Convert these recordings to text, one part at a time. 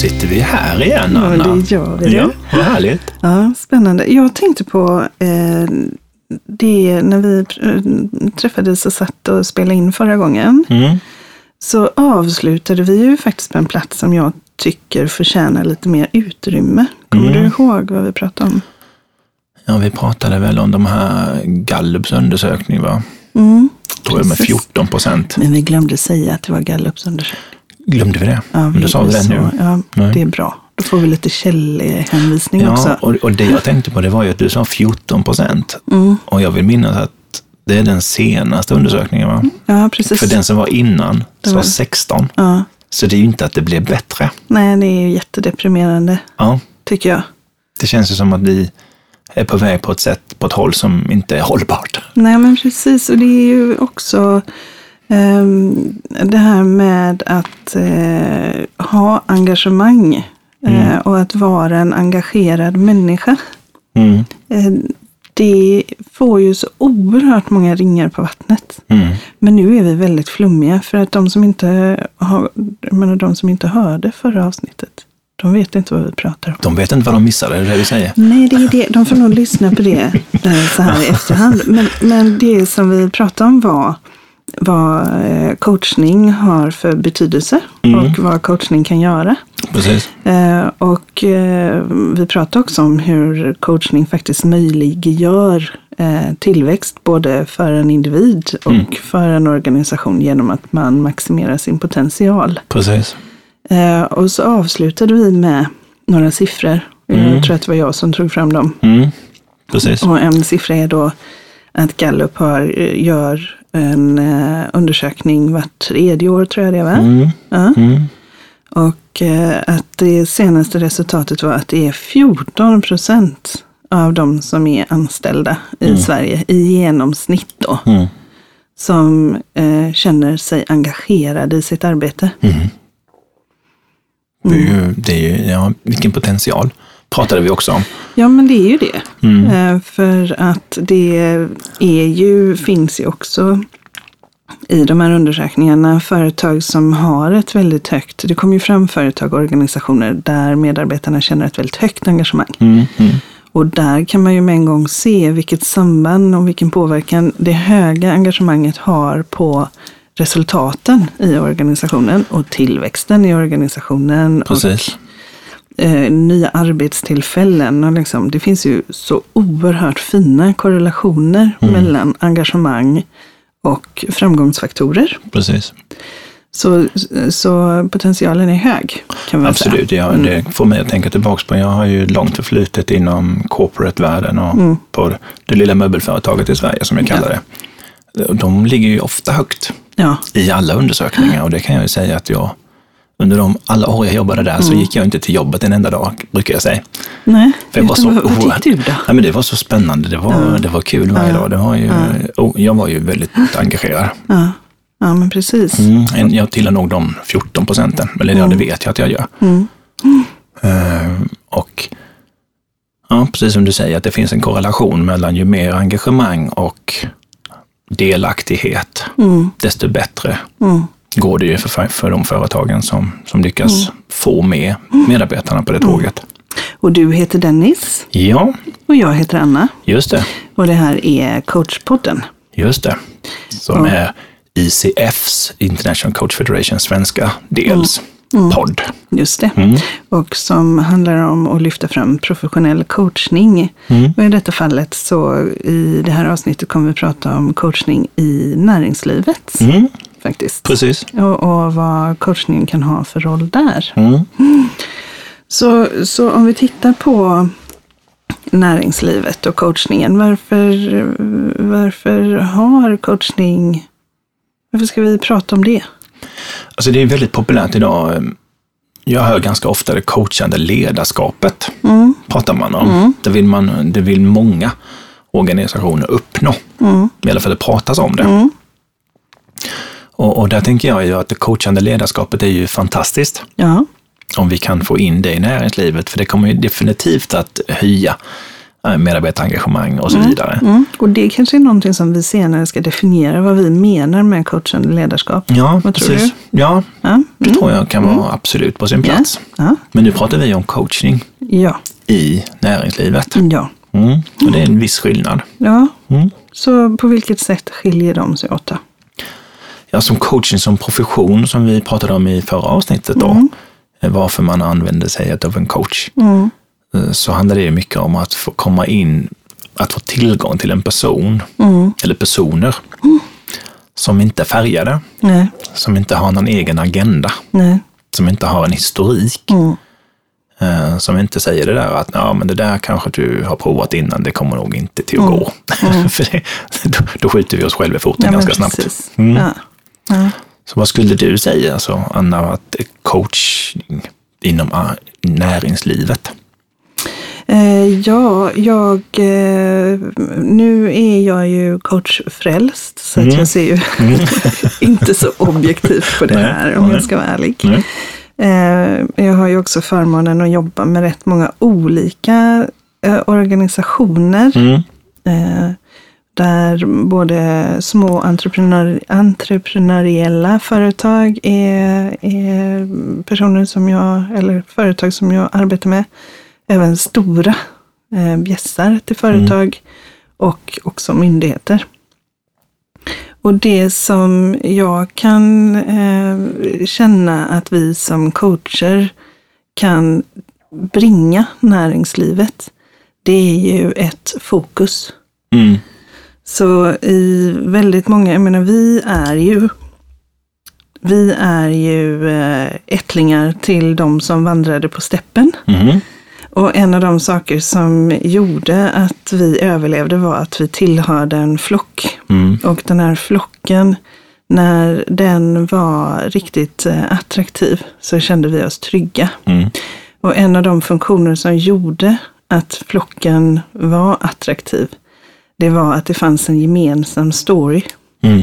sitter vi här igen, Ja, Anna. det gör vi. Ja, vad härligt. Ja, spännande. Jag tänkte på eh, det när vi eh, träffades och satt och spelade in förra gången. Mm. Så avslutade vi ju faktiskt på en plats som jag tycker förtjänar lite mer utrymme. Kommer Mm. du ihåg vad vi pratade om? Ja, vi pratade väl om de här Gallups undersökning, va? Mm. Tror jag med Precis. 14 procent. Men vi glömde säga att det var Gallups undersökning. Glömde vi det? Ja, Men då sa vi det nu. Ja, Nej. det är bra. Då får vi lite källhänvisning Ja, också. och, och det jag tänkte på det var ju att du sa 14 procent. Mm. Och jag vill minnas att det är den senaste undersökningen, va? Ja, precis. För den som var innan Det var- 16. Ja. Så det är ju inte att det blev bättre. Nej, det är ju jättedeprimerande, Ja, tycker jag. det känns ju som att vi är på väg på ett sätt, på ett håll som inte är hållbart. Nej, men precis. Och det är ju också det här med att eh, ha engagemang eh, och att vara en engagerad människa. Mm. Eh, det får ju så oerhört många ringar på vattnet. Mm. Men nu är vi väldigt flummiga för att de som inte, har, menar, de som inte hörde förra avsnittet, de vet inte vad vi pratar om. De vet inte vad de missade, det är det vi säger. Nej, det är det. De får nog lyssna på det så här i efterhand. Men, men det som vi pratade om var vad eh, coachning har för betydelse och vad coachning kan göra. Precis. Eh, Och eh, vi pratade också om hur coachning faktiskt möjliggör tillväxt både för en individ och för en organisation genom att man maximerar sin potential. Precis. Och så avslutade vi med några siffror. Jag tror att det var jag som tog fram dem. Mm. Precis. Och en siffra är då att Gallup har, gör en eh, undersökning vart tredje år, tror jag det var. Mm. Ja. Mm. Och eh, att det senaste resultatet var att det är 14 procent av de som är anställda i Sverige i genomsnitt då, Mm. som eh, känner sig engagerade i sitt arbete. Mm. Det är ju, det är ju, ja, vilken potential pratade vi också om. Ja, men det är ju det. Mm. Eh, för att det är ju, finns ju också i de här undersökningarna företag som har ett väldigt högt, det kommer ju fram företag och organisationer där medarbetarna känner ett väldigt högt engagemang. Mm. Mm. Och där kan man ju med en gång se vilket samband och vilken påverkan det höga engagemanget har på resultaten i organisationen och tillväxten i organisationen Precis. och eh, nya arbetstillfällen. Och liksom, det finns ju så oerhört fina korrelationer mellan engagemang och framgångsfaktorer. Precis. Så, så potentialen är hög. Kan man Säga. Absolut, ja, det får mig att tänka tillbaka på. Jag har ju långt förflutet inom corporate-världen och på det lilla möbelföretaget i Sverige som jag kallar det. De ligger ju ofta högt Ja, i alla undersökningar och det kan jag ju säga att jag under de alla år jag jobbade där så gick jag inte till jobbet en enda dag, brukar jag säga. nej. För jag var så oerhört- tyckte du då? Ja, men det var så spännande, det var, det var kul varje dag. Det var ju, oh, jag var ju väldigt engagerad. Ja, ja men precis. Mm, jag tillhör nog de 14 procenten, eller ja, det vet jag att jag gör. Eh, och ja, precis som du säger, att det finns en korrelation mellan ju mer engagemang och delaktighet, desto bättre går det ju för, för de företagen som, som lyckas få med medarbetarna på det tåget. Och du heter Dennis Ja, och jag heter Anna. just det. Och det här är coachpodden. Just det. Som är ICFs, International Coach Federation, svenska dels podd. Just det. Mm. Och som handlar om att lyfta fram professionell coachning. Mm. Och i detta fallet så i det här avsnittet kommer vi prata om coachning i näringslivet. Mm, Faktiskt. precis. Och, och vad coachningen kan ha för roll där. Mm. Så, så om vi tittar på näringslivet och coachningen. Varför, varför har coachning... Varför ska vi prata om det? Alltså det är väldigt populärt idag. Jag hör ganska ofta det coachande ledarskapet. Pratar man om. Det, vill man, det vill många organisationer uppnå. I alla fall det pratas om det. Och, och där tänker jag ju att det coachande ledarskapet är ju fantastiskt. Ja, om vi kan få in det i näringslivet, för det kommer ju definitivt att höja eh, medarbetarengagemang och så vidare. Mm. Och det kanske är någonting som vi senare ska definiera, vad vi menar med coachande ledarskap. Ja, Vad tror precis. Ja, Ja, det tror jag kan vara absolut på sin plats. ja, Men nu pratar vi om coachning ja, i näringslivet. ja. Mm. Och det är en viss skillnad. ja. Mm. Så på vilket sätt skiljer de sig åt då? Ja, som coaching som profession som vi pratade om i förra avsnittet då, eh, varför man använder sig av en coach, Mm. eh, så handlar det mycket om att få komma in, att få tillgång till en person Mm. eller personer som inte är färgade, Nej, som inte har någon egen agenda, nej. som inte har en historik, Mm. eh, som inte säger det där att ja, men det där kanske du har provat innan, det kommer nog inte till att Mm. gå. För det, då, då skjuter vi oss själva i foten Ja, ganska snabbt. precis. Mm. Så vad skulle du säga, alltså, Anna, att coaching inom ah, näringslivet? Eh, ja, jag, eh, nu är jag ju coachfrälst så att Mm. jag ser ju inte så objektivt på det Nej, här om nej. jag ska vara ärlig. Nej. Eh, jag har ju också förmånen att jobba med rätt många olika organisationer. Mm. Där både små entreprenör, entreprenöriella företag är, är personer som jag, eller företag som jag arbetar med. Även stora eh, bjässar till företag och också myndigheter. Och det som jag kan eh, känna att vi som coacher kan bringa näringslivet, det är ju ett fokus. Mm. Så i väldigt många, jag menar vi är ju vi är ju eh, ättlingar till de som vandrade på steppen. Mm. Och en av de saker som gjorde att vi överlevde var att vi tillhörde en flock. Mm. Och den här flocken, när den var riktigt eh, attraktiv så kände vi oss trygga. Mm. Och en av de funktioner som gjorde att flocken var attraktiv, det var att det fanns en gemensam story. Mm.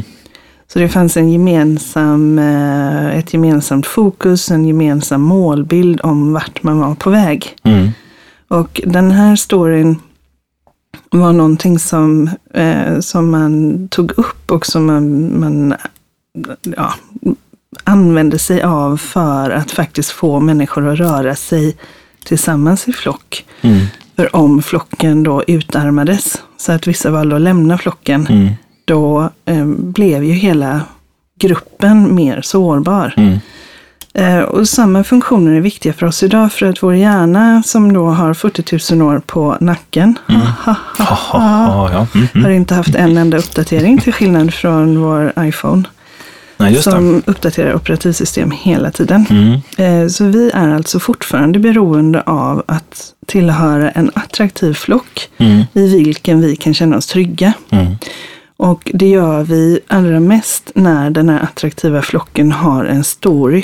Så det fanns en gemensam, eh, ett gemensamt fokus, en gemensam målbild om vart man var på väg. Mm. Och den här storyn var någonting som, eh, som man tog upp och som man, man ja, använde sig av för att faktiskt få människor att röra sig tillsammans i flock. Mm. För om flocken då utarmades, så att vissa valde att lämna flocken, Mm. då eh, blev ju hela gruppen mer sårbar. Mm. Eh, och samma funktioner är viktiga för oss idag, för att vår hjärna som då har 40 000 år på nacken, ha, ha, ha, Ha. Mm. Mm. har inte haft en enda uppdatering till skillnad från vår iPhone. Nej, just det. som uppdaterar operativsystem hela tiden. Mm. Eh, Så vi är alltså fortfarande beroende av att tillhöra en attraktiv flock Mm. i vilken vi kan känna oss trygga. Mm. Och det gör vi allra mest när den här attraktiva flocken har en story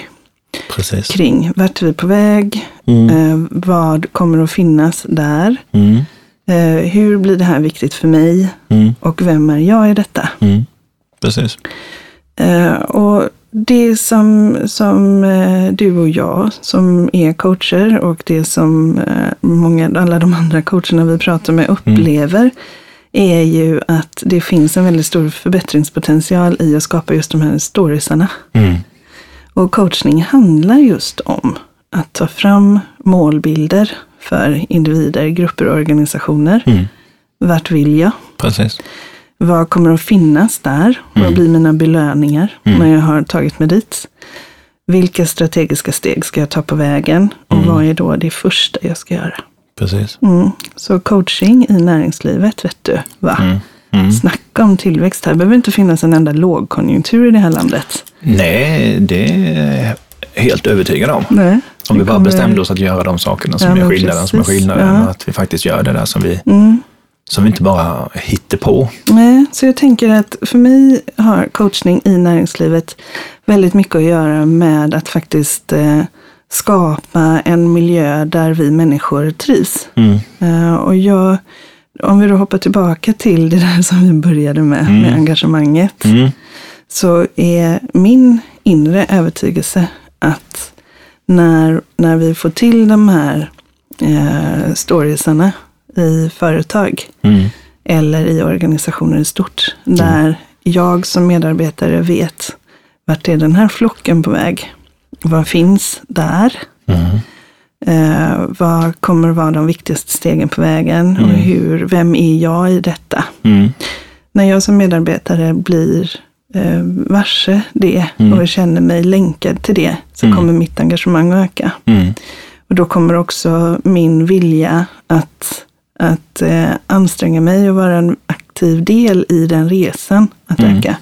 Precis. kring vart är vi på väg, Mm. eh, vad kommer att finnas där, Mm. eh, hur blir det här viktigt för mig Mm. och vem är jag i detta? Precis. Eh, och det som, som eh, du och jag som är coacher och det som eh, många, alla de andra coacherna vi pratar med upplever är ju att det finns en väldigt stor förbättringspotential i att skapa just de här storiesarna. Mm. Och coachning handlar just om att ta fram målbilder för individer, grupper och organisationer. Mm. Vart vill jag? Precis. Vad kommer att finnas där? Vad blir mina belöningar när jag har tagit mig dit? Vilka strategiska steg ska jag ta på vägen? Och vad är då det första jag ska göra? Precis. Mm. Så coaching i näringslivet, vet du, va? Mm. Mm. Snacka om tillväxt. Här behöver inte finnas en enda lågkonjunktur i det här landet. Nej, det är jag helt övertygad om. Nej. Om vi bara kommer- bestämde oss att göra de sakerna som Ja, är skillnaden, som är precis. skillnaden. Ja. Och att vi faktiskt gör det där som vi, Mm. Som vi inte bara hittar på. Nej, så jag tänker att för mig har coachning i näringslivet väldigt mycket att göra med att faktiskt eh, skapa en miljö där vi människor trivs. Mm. Eh, och jag, om vi då hoppar tillbaka till det där som vi började med, med engagemanget, Mm. så är min inre övertygelse att när, när vi får till de här eh, storiesarna i företag Mm. eller i organisationer i stort. Där jag som medarbetare vet vart är den här flocken på väg? Vad finns där? Mm. Eh, vad kommer vara de viktigaste stegen på vägen? Och hur, vem är jag i detta? Mm. När jag som medarbetare blir eh, varse det och känner mig länkad till det så kommer mitt engagemang att öka. Mm. Och då kommer också min vilja att, att eh, anstränga mig och vara en aktiv del i den resan att öka.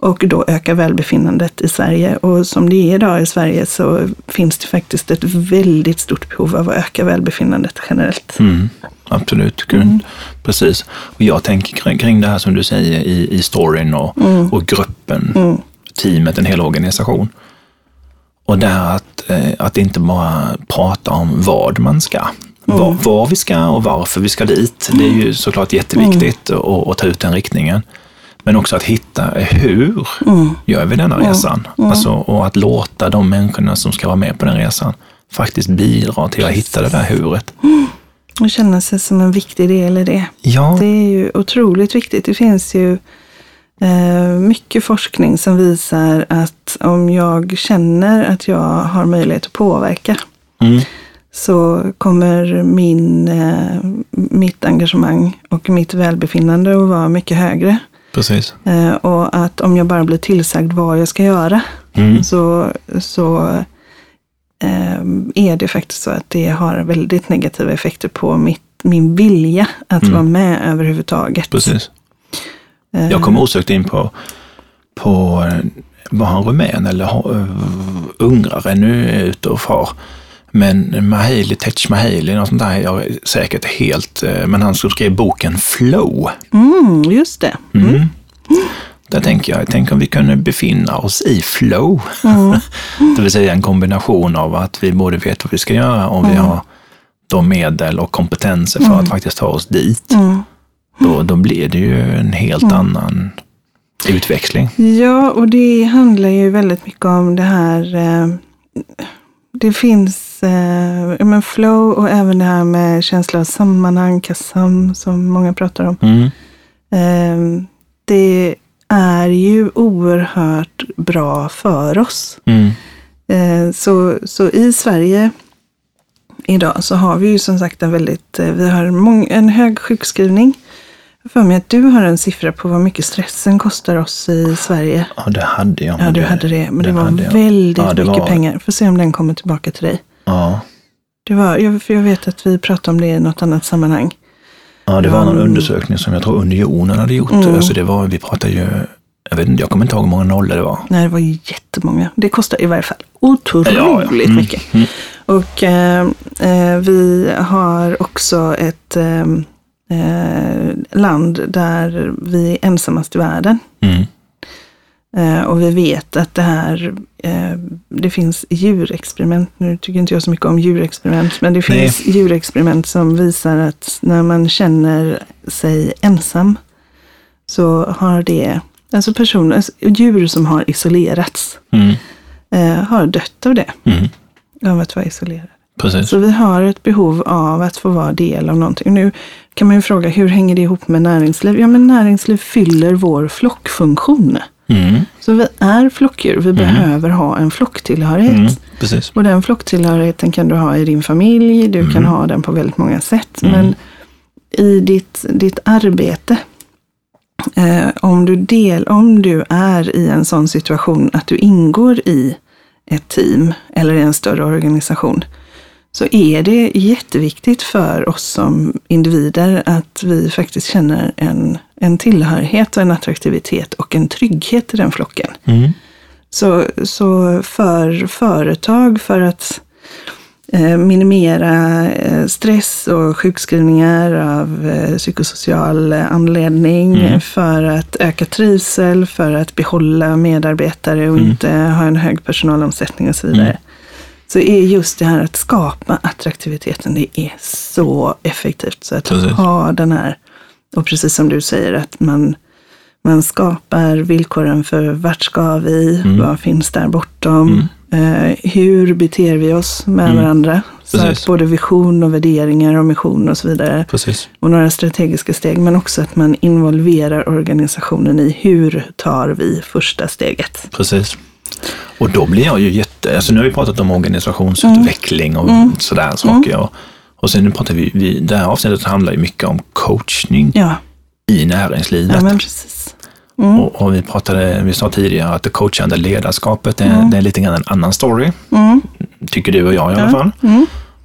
Och då öka välbefinnandet i Sverige. Och som det är idag i Sverige så finns det faktiskt ett väldigt stort behov av att öka välbefinnandet generellt. Mm. Absolut, Gud. precis. Och jag tänker kring, kring det här som du säger i, i storyn och, och gruppen, teamet, en hel organisation. Och där att, eh, att inte bara prata om vad man ska. Var, var vi ska och varför vi ska dit. Det är ju såklart jätteviktigt att, att ta ut den riktningen. Men också att hitta hur gör vi denna resan? Alltså, och att låta de människorna som ska vara med på den resan faktiskt bidra till att hitta det där huret. Och känna sig som en viktig del i det. Ja, Det är ju otroligt viktigt. Det finns ju eh, mycket forskning som visar att om jag känner att jag har möjlighet att påverka mm, så kommer min, eh, mitt engagemang och mitt välbefinnande att vara mycket högre. precis. Eh, och att om jag bara blir tillsagd vad jag ska göra Mm. så, så eh, är det faktiskt så att det har väldigt negativa effekter på mitt, min vilja att vara med överhuvudtaget. Precis. Jag kom osökt in på, på var han rumän eller ungrare, nu är ute och far. Men Mahali, Tetch Mahali, något sånt där, jag är säkert helt, eh, men han som skrev boken Flow. Mm, just det. Mm. Där tänker jag, tänk om vi kunde befinna oss i flow. det vill säga en kombination av att vi både vet vad vi ska göra och vi har de medel och kompetenser för att faktiskt ta oss dit. Mm. Då, då blir det ju en helt annan utväxling. Ja, och det handlar ju väldigt mycket om det här. Eh, det finns eh, men flow och även det här med känsla av sammanhang, kassam, som många pratar om. Mm. Eh, det är ju oerhört bra för oss. Mm. Eh, så, så i Sverige idag så har vi ju som sagt en väldigt, eh, vi har mång, en hög sjukskrivning. Jag för mig att du har en siffra på vad mycket stressen kostar oss i Sverige. Ja, det hade jag. Ja, du hade det. Men det var väldigt Ja, det mycket var- pengar. Får se om den kommer tillbaka till dig. Ja, Det var, jag, för jag vet att vi pratade om det i något annat sammanhang. ja det var någon undersökning som jag tror Unionen hade gjort. Mm. Alltså det var, vi pratade ju, jag vet inte, jag kommer inte ihåg hur många nollor det var. Nej, det var jättemånga. Det kostar i varje fall otroligt Ja, ja. Mm. mycket. Och eh, eh, vi har också ett eh, eh, land där vi är ensammast i världen. Mm. Eh, och vi vet att det här, eh, det finns djurexperiment, nu tycker inte jag så mycket om djurexperiment, men det Nej. finns djurexperiment som visar att när man känner sig ensam så har det, alltså personer, alltså djur som har isolerats, Mm. eh, har dött av det, Mm. av att vara isolerade. Precis. Så vi har ett behov av att få vara del av någonting. Nu kan man ju fråga, hur hänger det ihop med näringsliv? Ja, men näringsliv fyller vår flockfunktion. Mm. Så vi är flockdjur. Vi behöver ha en flocktillhörighet. Mm. Precis. Och den flocktillhörigheten kan du ha i din familj. Du Mm. kan ha den på väldigt många sätt. Men i ditt, ditt arbete, eh, om, du del, om du är i en sån situation att du ingår i ett team eller i en större organisation, så är det jätteviktigt för oss som individer att vi faktiskt känner en, en tillhörighet och en attraktivitet och en trygghet i den flocken. Mm. Så, så för företag, för att eh, minimera eh, stress och sjukskrivningar av eh, psykosocial anledning, för att öka trivsel, för att behålla medarbetare och inte ha en hög personalomsättning och så vidare. Så är just det här att skapa attraktiviteten, det är så effektivt. Så att Precis. ha den här, och precis som du säger, att man man skapar villkoren för vart ska vi, vad finns där bortom, Eh, hur beter vi oss med Mm. varandra? Så Precis. att både vision och värderingar och mission och så vidare. Precis. Och några strategiska steg, men också att man involverar organisationen i hur tar vi första steget. Precis. Och då blir jag ju jätte... Alltså nu har vi pratat om organisationsutveckling och sådär saker. Och, och sen nu pratar vi, vi... Det här avsnittet handlar ju mycket om coachning Ja, i näringslivet. ja men precis. Och, och vi pratade, vi sa tidigare att det coachande ledarskapet, det, det är lite grann en annan story. Mm. Tycker du och jag i alla fall.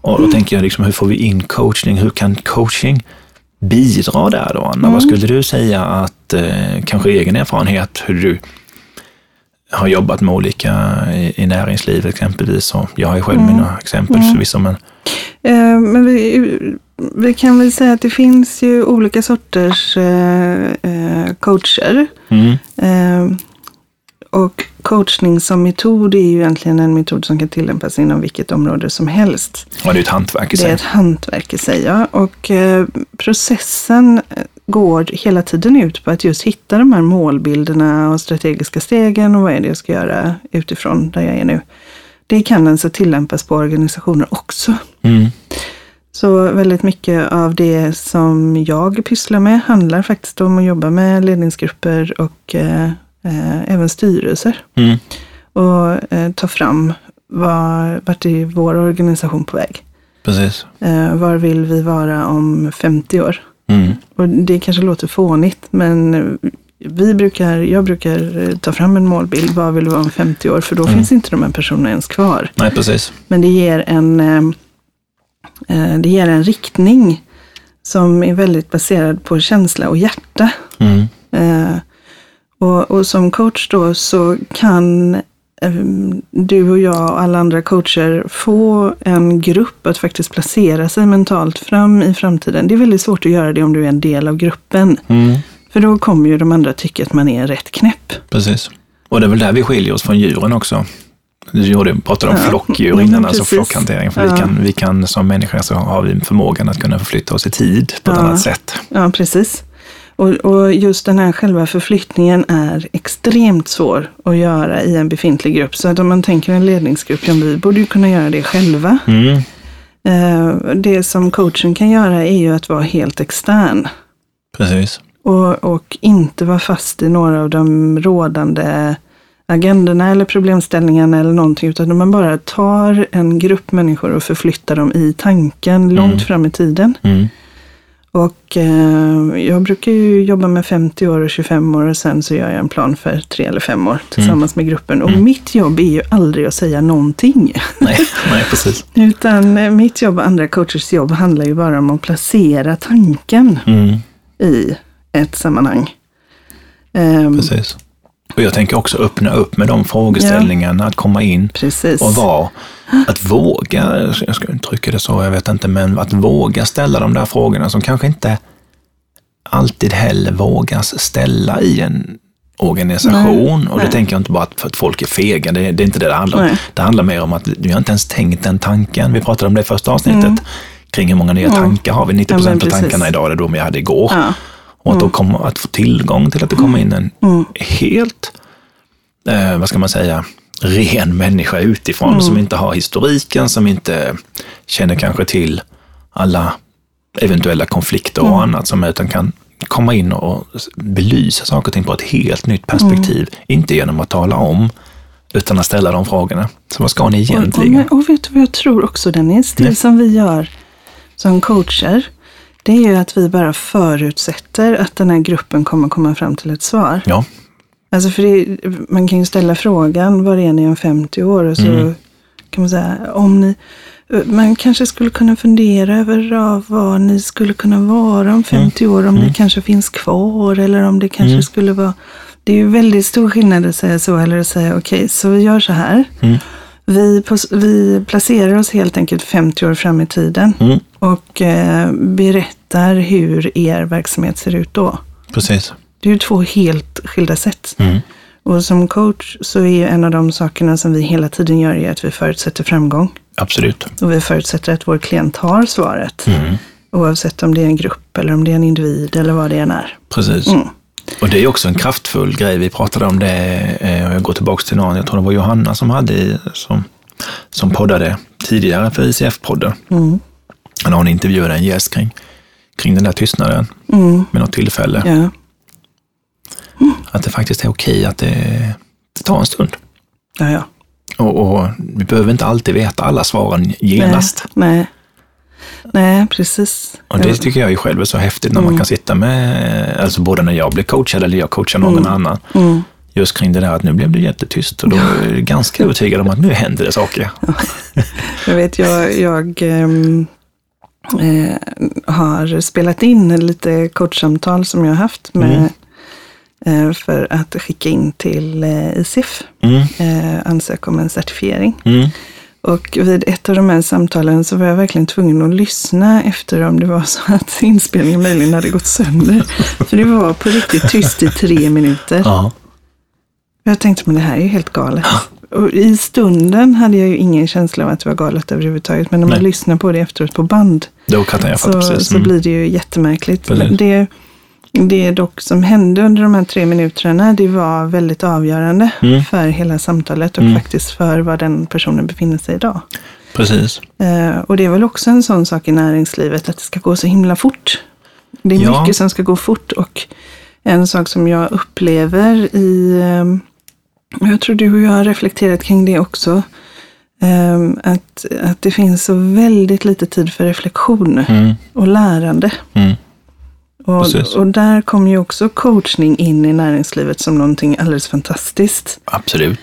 Och då tänker jag liksom, hur får vi in coachning? Hur kan coaching bidra där då, Anna? Vad skulle du säga att, eh, kanske egen erfarenhet, hur du har jobbat med olika i, i näringslivet exempelvis. Och jag har ju själv mina exempel förvisso, men Eh, Men vi, vi kan väl säga att det finns ju olika sorters eh, eh, coacher. mm, Eh, och coachning som metod är ju egentligen en metod som kan tillämpas inom vilket område som helst. ja, det är ett hantverk i Det är sig. ett hantverk i sig, ja. Och eh, processen går hela tiden ut på att just hitta de här målbilderna och strategiska stegen och vad är det jag ska göra utifrån där jag är nu. Det kan alltså tillämpas på organisationer också. Mm, Så väldigt mycket av det som jag pysslar med handlar faktiskt om att jobba med ledningsgrupper och eh, eh, även styrelser. mm, Och eh, ta fram var, vart är vår organisation på väg. precis. Eh, var vill vi vara om 50 år? Mm, Och det kanske låter fånigt, men vi brukar, jag brukar eh, ta fram en målbild. Vad vill vi vara om 50 år? För då finns inte de här personerna ens kvar. nej, precis. Men det ger en, eh, eh, det ger en riktning som är väldigt baserad på känsla och hjärta. Mm, och, och som coach då så kan du och jag och alla andra coacher få en grupp att faktiskt placera sig mentalt fram i framtiden. Det är väldigt svårt att göra det om du är en del av gruppen. mm, För då kommer ju de andra tycka att man är rätt knäpp. precis. Och det är väl där vi skiljer oss från djuren också. Du pratade om Ja. flockdjur Ja, innan, alltså precis. flockhantering. För Ja. vi, kan, vi kan som människor så har vi förmågan att kunna förflytta oss i tid på ett Ja. annat sätt. Ja, precis. Och, och just den här själva förflyttningen är extremt svår att göra i en befintlig grupp. Så att om man tänker en ledningsgrupp, ja, vi borde ju kunna göra det själva. Mm, Eh, Det som coachen kan göra är ju att vara helt extern. precis. Och, och inte vara fast i några av de rådande agendorna eller problemställningarna eller någonting. Utan man bara tar en grupp människor och förflyttar dem i tanken långt fram i tiden. Mm, Och eh, jag brukar ju jobba med 50 år och 25 år och sen så gör jag en plan för tre eller fem år tillsammans med gruppen. Och mitt jobb är ju aldrig att säga någonting. nej, nej, precis. Utan eh, mitt jobb och andra coachers jobb handlar ju bara om att placera tanken Mm, i ett sammanhang. Ehm, precis. Och jag tänker också öppna upp med de frågeställningarna, att komma in precis. och vara, att våga, jag ska uttrycka det så, jag vet inte, men att våga ställa de där frågorna som kanske inte alltid heller vågas ställa i en organisation. Nej, och det tänker jag inte bara att- för att folk är fega, det, det är inte det det handlar om. Nej. Det handlar mer om att vi har inte ens tänkt den tanken. Vi pratade om det i första avsnittet, Mm. kring hur många nya tankar har vi. 90 Ja, men procent av precis. tankarna idag är de vi hade igår. Ja. Och att, då komma, att få tillgång till att det kommer in en Mm. helt, eh, vad ska man säga, ren människa utifrån Mm. som inte har historiken, som inte känner kanske till alla eventuella konflikter Mm. och annat, som utan kan komma in och belysa saker och ting på ett helt nytt perspektiv. Mm. Inte genom att tala om, utan att ställa de frågorna. Så vad ska ni Och, och, egentligen? men- och vet du vad jag tror också Dennis? Det Nej. som vi gör som coacher, det är ju att vi bara förutsätter att den här gruppen kommer komma fram till ett svar. Ja, Alltså för det, man kan ju ställa frågan, var är ni om 50 år? Och så Mm. kan man säga, om ni, man kanske skulle kunna fundera över vad ni skulle kunna vara om 50 år, om det kanske finns kvar eller om det kanske Mm. skulle vara... Det är ju väldigt stor skillnad att säga så eller att säga okej, så vi gör så här. Mm. Vi, vi placerar oss helt enkelt 50 år fram i tiden mm, och eh, berättar hur er verksamhet ser ut då. precis. Det är ju två helt skilda sätt. Mm. Och som coach så är ju en av de sakerna som vi hela tiden gör är att vi förutsätter framgång. Absolut. Och vi förutsätter att vår klient har svaret. Mm. Oavsett om det är en grupp eller om det är en individ eller vad det än är. Precis. Mm. Och Och det är också en kraftfull grej. Vi pratade om det, eh, jag går tillbaka till någon, jag tror det var Johanna som hade som, som poddade tidigare för ICF-podden. Mm. När hon intervjuade en gäst kring, kring den där tystnaden Mm. med något tillfälle. Ja. Att det faktiskt är okej att det, det tar en stund. Ja, ja. Och, och vi behöver inte alltid veta alla svaren genast. Nej. Nej. Nej, precis. Och det tycker jag ju själv är så häftigt när man kan sitta med, alltså både när jag blir coachad eller jag coachar någon annan. Mm. Just kring det där att nu blev det jättetyst och då är jag ganska övertygad om att nu händer det saker. Jag vet, jag, jag ehm, eh, har spelat in lite coachsamtal som jag har haft med, eh, för att skicka in till eh, ICF, Mm, eh, ansöka om en certifiering. mm, Och vid ett av de här samtalen så var jag verkligen tvungen att lyssna efter om det var så att inspelningen möjligen hade gått sönder. För det var på riktigt tyst i tre minuter. ja, Jag tänkte, men det här är ju helt galet. Och I stunden hade jag ju ingen känsla av att det var galet överhuvudtaget. Men när man Nej. lyssnar på det efteråt på band då kan jag fatta så, precis. så Mm. blir det ju jättemärkligt. Precis. Men det, det dock som hände under de här tre minuterna, det var väldigt avgörande Mm. för hela samtalet och Mm. faktiskt för var den personen befinner sig idag. Precis. Eh, och det är väl också en sån sak i näringslivet, att det ska gå så himla fort. Det är Ja. mycket som ska gå fort och en sak som jag upplever i, eh, jag tror du och jag har reflekterat kring det också, eh, att, att det finns så väldigt lite tid för reflektion Mm, och lärande. mm, Och, och där kommer ju också coachning in i näringslivet som någonting alldeles fantastiskt. absolut.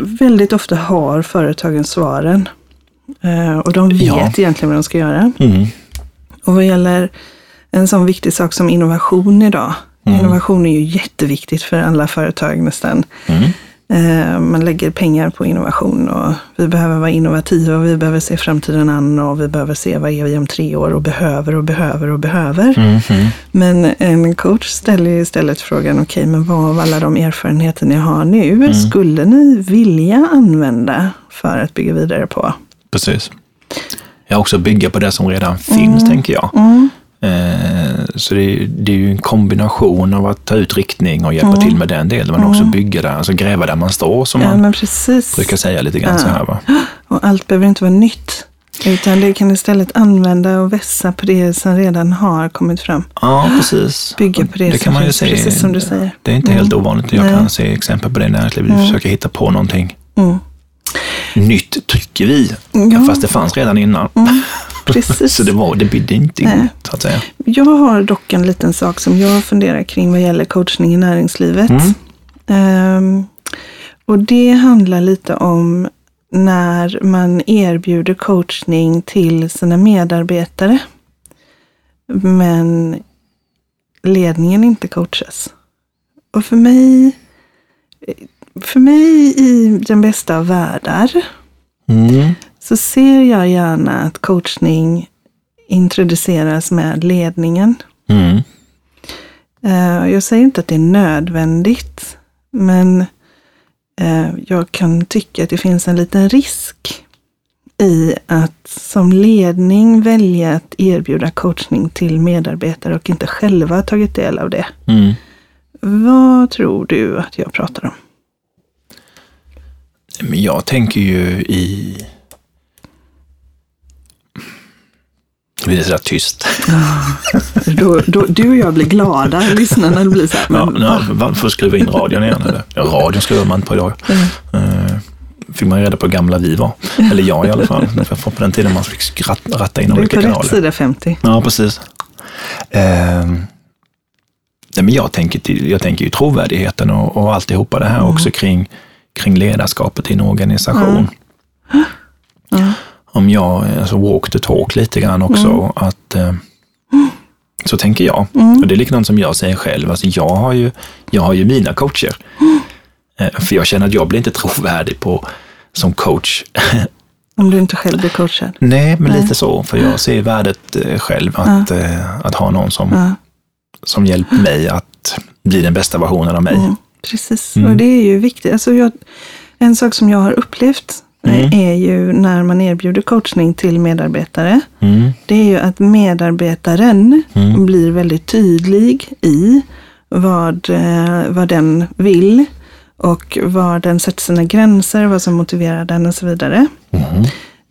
Väldigt ofta har företagen svaren. Eh, och de vet Ja. egentligen vad de ska göra. Mm, Och vad gäller en sån viktig sak som innovation idag. Mm. Innovation är ju jätteviktigt för alla företag nästan. mm, Man lägger pengar på innovation och vi behöver vara innovativa och vi behöver se framtiden an och vi behöver se vad är vi om tre år och behöver och behöver och behöver. mm, mm. Men en coach ställer istället frågan, okej, men vad av alla de erfarenheter ni har nu Mm. skulle ni vilja använda för att bygga vidare på? Precis. Jag också bygga på det som redan finns, tänker jag. Mm. Eh, Så det är, det är ju en kombination av att ta ut riktning och hjälpa Mm. till med den delen, men också bygga där, alltså gräva där man står, som Ja, man brukar säga lite grann så här. Va? Och allt behöver inte vara nytt. Utan det kan istället använda och vässa på det som redan har kommit fram. Ja, precis. Bygga på det, det kan man ju se. precis som du säger. Det är inte helt ovanligt. Jag Nej. kan se exempel på det i näringslivet. Vi försöker hitta på någonting Mm. Nytt, tycker vi. Ja. Fast det fanns redan innan. Precis. Så det, var, det bidde inte Nej. så att säga. Jag har dock en liten sak som jag funderar kring vad gäller coachning i näringslivet. Mm. Ehm, och det handlar lite om när man erbjuder coachning till sina medarbetare. Men ledningen inte coachas. Och för mig, för mig i den bästa av världar Mm. så ser jag gärna att coachning introduceras med ledningen. Mm. Eh, Jag säger inte att det är nödvändigt, men eh, jag kan tycka att det finns en liten risk i att som ledning välja att erbjuda coachning till medarbetare och inte själva tagit del av det. Mm. Vad tror du att jag pratar om? Men jag tänker ju i... Det blir sådär tyst. Då, då, du och jag blir glada, lyssnarna blir så här, Ja, men, ja, man får skruva in radion igen. Eller? Ja, radion skruvar man på idag. Eh, fick man reda på hur gamla vi var. Eller jag i alla fall. För på den tiden man fick skratt- ratta in du är olika på rätt kanaler. sida 50. Ja, precis. Ehm, nej, men jag, tänker, till- jag tänker ju trovärdigheten och, och alltihopa det här Mm. också kring, kring ledarskapet i en organisation. Ja. Om jag, alltså walk the talk lite grann också, Mm. att eh, så tänker jag. Och det är likadant som jag säger själv, alltså jag har ju, jag har ju mina coacher. Mm. Eh, för jag känner att jag blir inte trovärdig på, som coach Om du inte själv blir coachad. Nej, men lite så. För jag ser värdet eh, själv att, eh, att ha någon som, Ja. som hjälper mig att bli den bästa versionen av mig. Mm, precis, Mm. och det är ju viktigt. Alltså jag, en sak som jag har upplevt eh, Mm. är ju när man erbjuder coachning till medarbetare. Mm, Det är ju att medarbetaren Mm. blir väldigt tydlig i vad, eh, vad den vill och var den sätter sina gränser, vad som motiverar den och så vidare.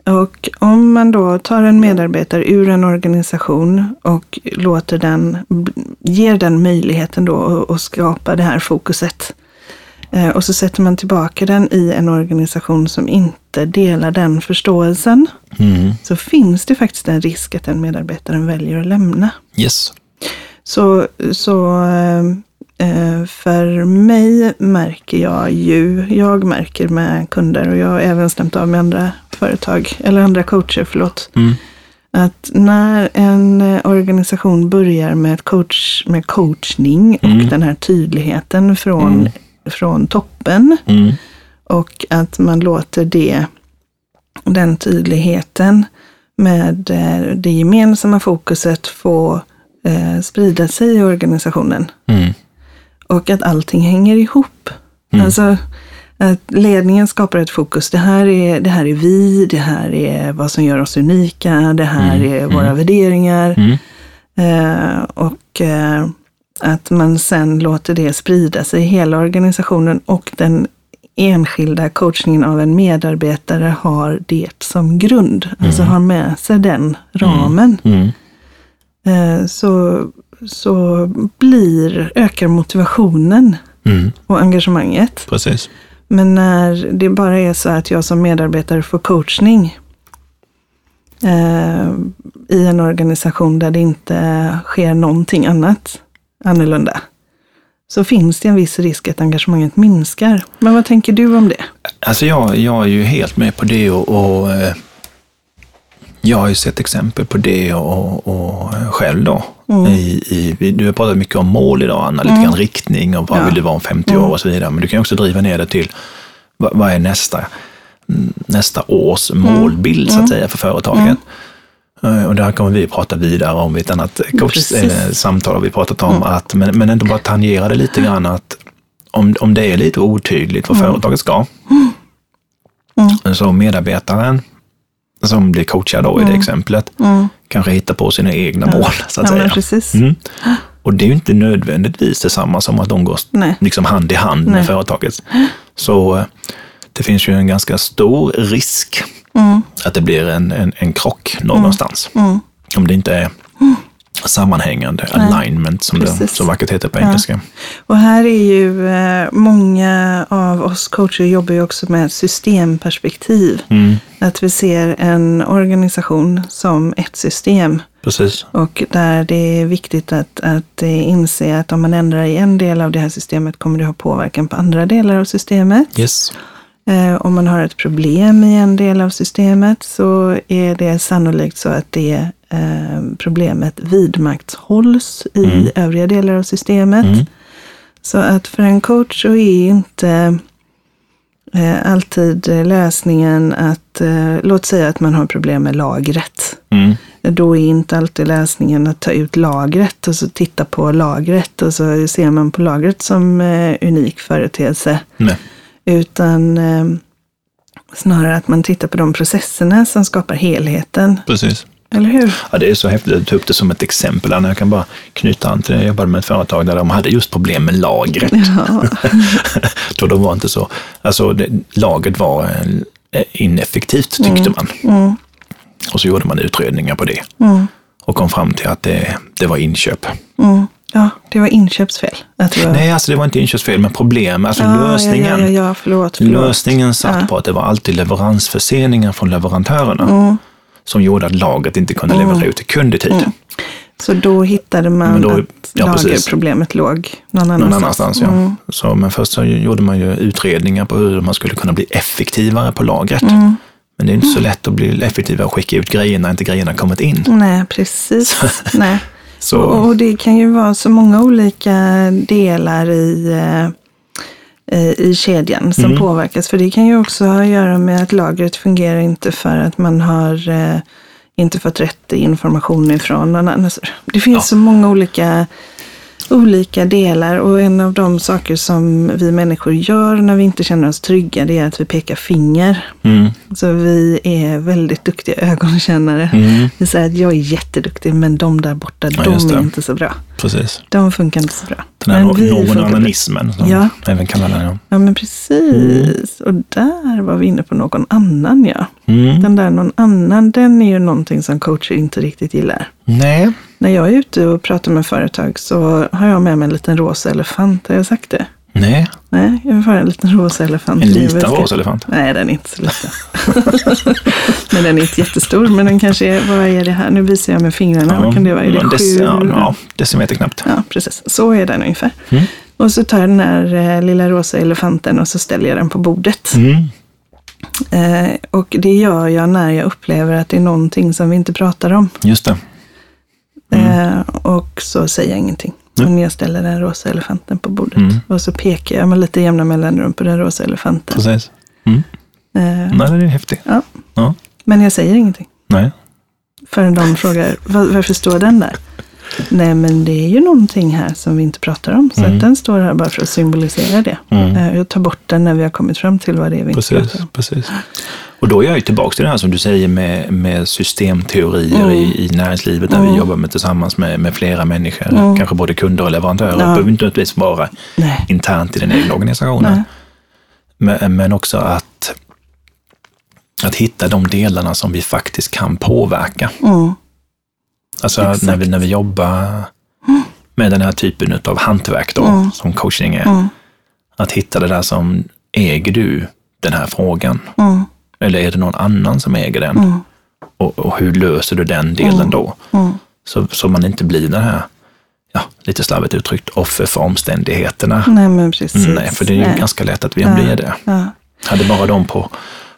Och om man då tar en medarbetare ur en organisation och låter den, ger den möjligheten då att skapa det här fokuset. Eh, och så sätter man tillbaka den i en organisation som inte delar den förståelsen. Mm. Så finns det faktiskt en risk att den medarbetaren väljer att lämna. Yes. Så, så eh, för mig märker jag ju, jag märker med kunder och jag har även stämt av med andra företag, eller andra coacher, förlåt. Mm. Att när en eh, organisation börjar med, coach, med coachning och Mm. den här tydligheten från, Mm. från toppen Mm. och att man låter det, den tydligheten med eh, det gemensamma fokuset få eh, sprida sig i organisationen. Mm. Och att allting hänger ihop. Mm. Alltså att ledningen skapar ett fokus. Det här, är, det här är vi, det här är vad som gör oss unika, det här Mm, är våra värderingar. Mm. Eh, och eh, att man sen låter det sprida sig i hela organisationen och den enskilda coachningen av en medarbetare har det som grund. Alltså har med sig den ramen. Mm. Eh, så, så blir, ökar motivationen Mm. och engagemanget. Precis. Men när det bara är så att jag som medarbetare får coachning eh, i en organisation där det inte sker någonting annat annorlunda, så finns det en viss risk att engagemanget minskar. Men vad tänker du om det? Alltså jag, jag är ju helt med på det och, och eh, jag har ju sett exempel på det och, och själv då. Mm. I, i, du har pratat mycket om mål idag, Anna, lite grann riktning och vad Ja. vill du vara om 50 Mm. år och så vidare. Men du kan också driva ner det till vad, vad är nästa, mm, nästa års målbild så att Mm. säga för företaget. Eh, Och där kommer vi prata vidare om i ett annat eller samtal har vi pratat om. Att, men, men ändå bara tangera det lite grann att om, om det är lite otydligt vad företaget ska, Mm. så medarbetaren som blir coachad då i det exemplet Mm. Kanske hittar på sina egna mål så att Ja, säga. precis. Mm. Och det är ju inte nödvändigtvis detsamma som att de går Nej. liksom hand i hand Nej. med företaget. Så eh, det finns ju en ganska stor risk Mm. att det blir en, en, en krock någonstans. Mm. Om det inte är sammanhängande, alignment som det Precis. så vackert heter på Ja. engelska. Och här är ju eh, många av oss coacher jobbar ju också med systemperspektiv. Mm, Att vi ser en organisation som ett system. precis. Och där det är viktigt att, att inse att om man ändrar i en del av det här systemet kommer det ha påverkan på andra delar av systemet. Yes. Eh, om man har ett problem i en del av systemet så är det sannolikt så att det eh, problemet vidmakthålls i Mm. övriga delar av systemet. Mm. Så att för en coach så är inte eh, alltid lösningen att, låt säga att man har problem med lagret. Mm. Då är inte alltid lösningen att ta ut lagret och så titta på lagret och så ser man på lagret som unik företeelse. Nej. Utan eh, snarare att man tittar på de processerna som skapar helheten. Precis. Eller hur? Ja, det är så häftigt att ta upp det som ett exempel. Jag kan bara knyta an till det. Jag jobbade med ett företag där de hade just problem med lagret. Ja. Då de var inte så, alltså det, lagret var eh, ineffektivt tyckte man. Mm, Och så gjorde man utredningar på det mm, och kom fram till att det, det var inköp. Mm. Ja, det var inköpsfel. Var... Nej, alltså det var inte inköpsfel, men problem, alltså ja, lösningen. Ja, ja, förlåt. förlåt. Lösningen satt på att det var alltid leveransförseningar från leverantörerna Mm. som gjorde att lagret inte kunde Mm. leverera ut i kund i tid. Så då hittade man då- att ja, lagerproblemet låg någon annanstans. Någon annanstans, ja. Mm. Så, men först så gjorde man ju utredningar på hur man skulle kunna bli effektivare på lagret. Mm. Men det är inte så lätt att bli effektivare och skicka ut grejer när inte grejerna kommit in. Nej, precis. Nej. Så, Och, det kan ju vara så många olika delar i, eh, i- i kedjan som Mm. påverkas. För det kan ju också ha att göra med att lagret fungerar inte för att man har eh, inte fått rätt information ifrån någon annan. Alltså, Det finns Ja. så många olika, olika delar och en av de saker som vi människor gör när vi inte känner oss trygga det är att vi pekar finger. mm, Så vi är väldigt duktiga ögonkännare. mm, Vi säger att jag är jätteduktig men de där borta, Ja, de är inte så bra. precis. De funkar inte så bra. Den här Men vi någon funkar- annanismen som Ja. även kallar den. Ja. Ja, men precis. Och där var vi inne på någon annan, ja. Mm. Den där någon annan, den är ju någonting som coacher inte riktigt gillar. Nej, När jag är ute och pratar med företag så har jag med mig en liten rosa elefant. Har jag sagt det? nej. Nej, jag har en liten rosa elefant. En liten rosa elefant. Nej, den är inte så liten. men den är inte jättestor. Men den kanske är, vad är det här? Nu visar jag med fingrarna. vad kan det vara? Är det sju? dec- ja, ja, decimeter knappt. Ja, precis. Så är den ungefär. Mm. Och så tar jag den här eh, lilla rosa elefanten och så ställer jag den på bordet. Mm. Eh, och det gör jag när jag upplever att det är någonting som vi inte pratar om. Just det. Eh, och så säger jag ingenting. Mm. Och jag ställer den rosa elefanten på bordet. Mm. Och så pekar jag med lite jämna mellanrum på den rosa elefanten. Precis. Mm. Eh, Nej, det är häftigt. ja. Ja. Men jag säger ingenting. Nej. Förrän de frågar, "Va- varför står den där? Nej, men det är ju någonting här som vi inte pratar om. Så Mm. den står här bara för att symbolisera det. Mm. Eh, Jag tar bort den när vi har kommit fram till vad det är vi inte Precis, pratar om. precis. Och då är jag ju tillbaka till det här som du säger med, med systemteorier Mm. i, i näringslivet där vi jobbar med, tillsammans med, med flera människor, Mm. kanske både kunder och leverantörer. Ja. Det behöver inte nödvändigtvis vara Nej. internt i den egna organisationen. Men, men också att, att hitta de delarna som vi faktiskt kan påverka. Mm. Alltså Exakt. när vi, när vi jobbar med den här typen av hantverk då, Mm. som coaching är. Mm. Att hitta det där som, äger du den här frågan? Mm. Eller är det någon annan som äger den? Mm. Och, och hur löser du den delen då? Mm. Så, så man inte blir den här, ja, lite slarvigt uttryckt, offer för omständigheterna. Nej, men precis. Nej, för det är ju Nej. ganska lätt att vi Ja. blir det. Ja. Hade bara de på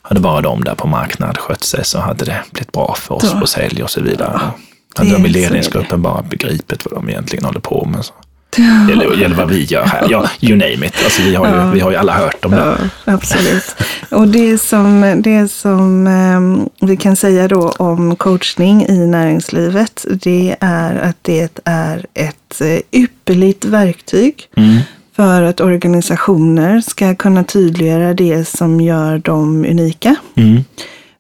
hade bara de där på marknad skött sig så hade det blivit bra för oss Då. på sälj och så vidare. hade det- de i ledningsgruppen bara begripit vad de egentligen håller på med. Så. Eller, eller vad vi gör här. Ja, you name it. Alltså, vi, har ju, Ja. vi har ju alla hört om det. Ja, absolut. Och det som, det som eh, vi kan säga då om coachning i näringslivet, det är att det är ett eh, ypperligt verktyg Mm. för att organisationer ska kunna tydliggöra det som gör dem unika. Mm.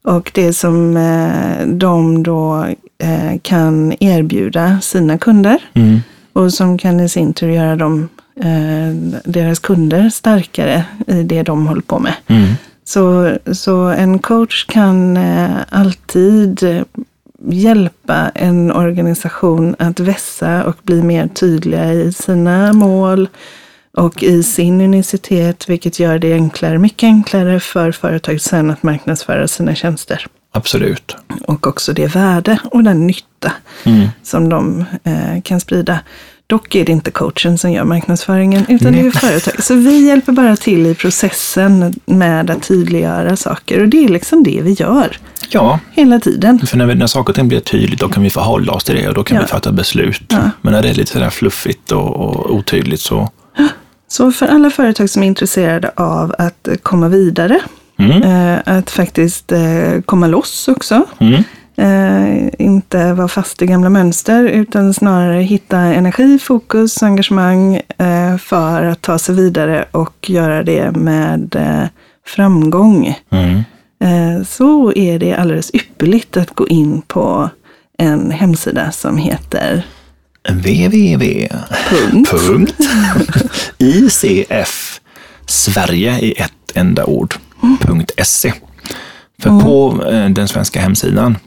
Och det som eh, de då eh, kan erbjuda sina kunder. Mm. Och som kan i sin tur göra dem, eh, deras kunder starkare i det de håller på med. Mm. Så, så en coach kan eh, alltid hjälpa en organisation att vässa och bli mer tydliga i sina mål och i sin unicitet, vilket gör det enklare, mycket enklare för företag sen att marknadsföra sina tjänster. Absolut. Och också det värde och den nytta Mm. som de eh, kan sprida. Dock är det inte coachen som gör marknadsföringen, utan det är Nej. företag. Så vi hjälper bara till i processen med att tydliggöra saker. Och det är liksom det vi gör Ja, hela tiden. för när, vi, när saker och ting blir tydligt då kan vi förhålla oss till det och då kan Ja. vi fatta beslut. Ja. Men när det är lite sådär fluffigt och, och otydligt så Så för alla företag som är intresserade av att komma vidare, mm. eh, att faktiskt eh, komma loss också, Mm. Eh, inte vara fast i gamla mönster utan snarare hitta energi, fokus, engagemang för att ta sig vidare och göra det med framgång. Mm. Så är det alldeles ypperligt att gå in på en hemsida som heter www. Punkt. Punkt. ICF Sverige i ett enda ord. .se. För på eh, den svenska hemsidan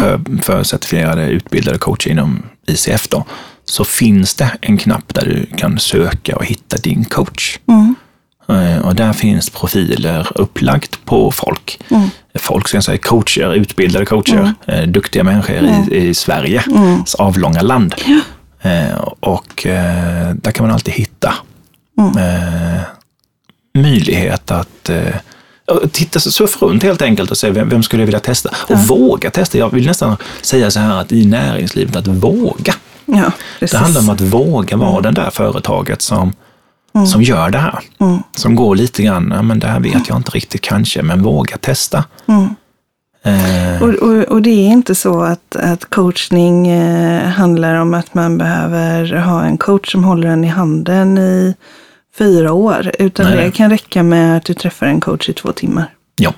för, för certifierade utbildade coacher inom ICF då, så finns det en knapp där du kan söka och hitta din coach. Mm. Eh, Och där finns profiler upplagt på folk. Mm. Folk, ska jag säga, coacher, utbildade coacher, eh, duktiga människor i, i Sverige, Mm. avlånga land. Eh, och där kan man alltid hitta Mm. möjlighet att titta, surfa runt helt enkelt och se vem, vem skulle jag vilja testa. Och våga testa. Jag vill nästan säga så här att i näringslivet, att våga. Ja. Det handlar om att våga vara den där företaget som, som gör det här. Mm. Som går lite grann, ja, men det här vet jag inte riktigt kanske, men våga testa. Mm. Eh, Och, och, och det är inte så att, att coachning eh, handlar om att man behöver ha en coach som håller en i handen i fyra år. Utan Nej, det kan räcka med att du träffar en coach i två timmar. ja,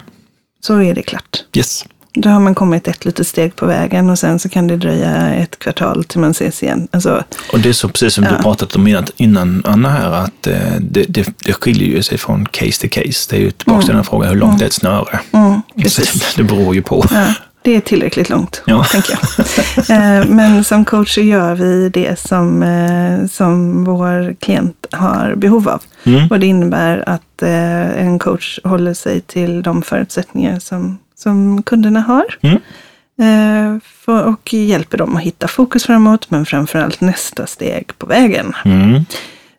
Så är det klart. yes. då har man kommit ett litet steg på vägen och sen så kan det dröja ett kvartal till man ses igen. Alltså, Och det är så precis som Ja. du pratat om innan, innan Anna här, att eh, det, det, det skiljer ju sig från case till case. Det är ju tillbaka till den här frågan, hur långt är ett snöre? mm. Det beror ju på. Ja, det är tillräckligt långt, Ja. tänker jag. Eh, Men som coach så gör vi det som, eh, som vår klient har behov av. Mm. Och det innebär att eh, en coach håller sig till de förutsättningar som, som kunderna har. Mm. Och hjälper dem att hitta fokus framåt, men framförallt nästa steg på vägen. Mm.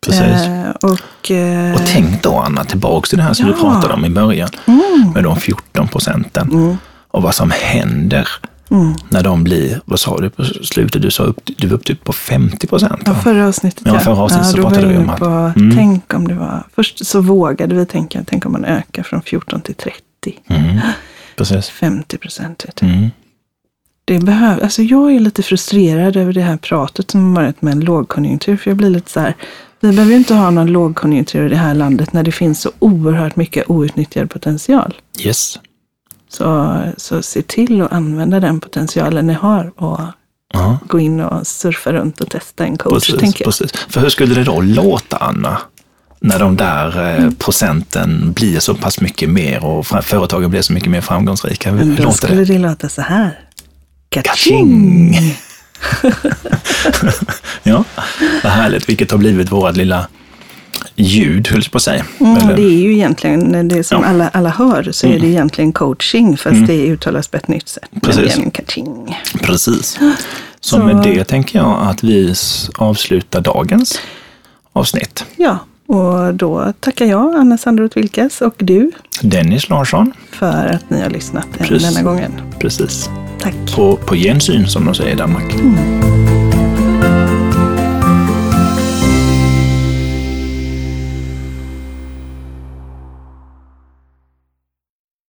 Precis. Eh, och, eh, Och tänk då Anna, tillbaks till det här som du Ja. pratade om i början. mm, Med de 14 procenten. mm, Och vad som händer mm. när de blir, vad sa du på slutet? Du sa upp, du var upp till på 50 procent. Ja, förra avsnittet. Ja, förra avsnittet så då pratade vi om att- på, Mm. tänk om det var, först så vågade vi tänka, tänk om man ökar från 14 till 30, Mm. Precis. 50 procent. Mm. Det behöver, alltså jag är lite frustrerad över det här pratet som har varit med en lågkonjunktur. För jag blir lite så här, vi behöver inte ha någon lågkonjunktur i det här landet när det finns så oerhört mycket outnyttjad potential. Yes. Så, så se till att använda den potentialen ni har och Ja. gå in och surfa runt och testa en coach, Precis, tänker jag. precis. För hur skulle det då låta, Anna? När de där Mm. eh, procenten blir så pass mycket mer och företagen blir så mycket mer framgångsrika. Hur, Men då låter skulle det? det låta så här. Kaching! ja, vad härligt. Vilket har blivit vårt lilla ljud, höll på säga. Mm, det är ju egentligen, det som Ja. Mm. alla, alla hör, så är det egentligen coaching, fast det uttalas på ett nytt sätt. Precis. Precis. Så, Så- med det tänker jag att vi avslutar dagens avsnitt. Ja, och då tackar jag, Anna Sandroth Wilkas, och du Dennis Larsson, för att ni har lyssnat Precis. denna gången. precis. Tack. På, på gensyn som de säger i Danmark. Mm.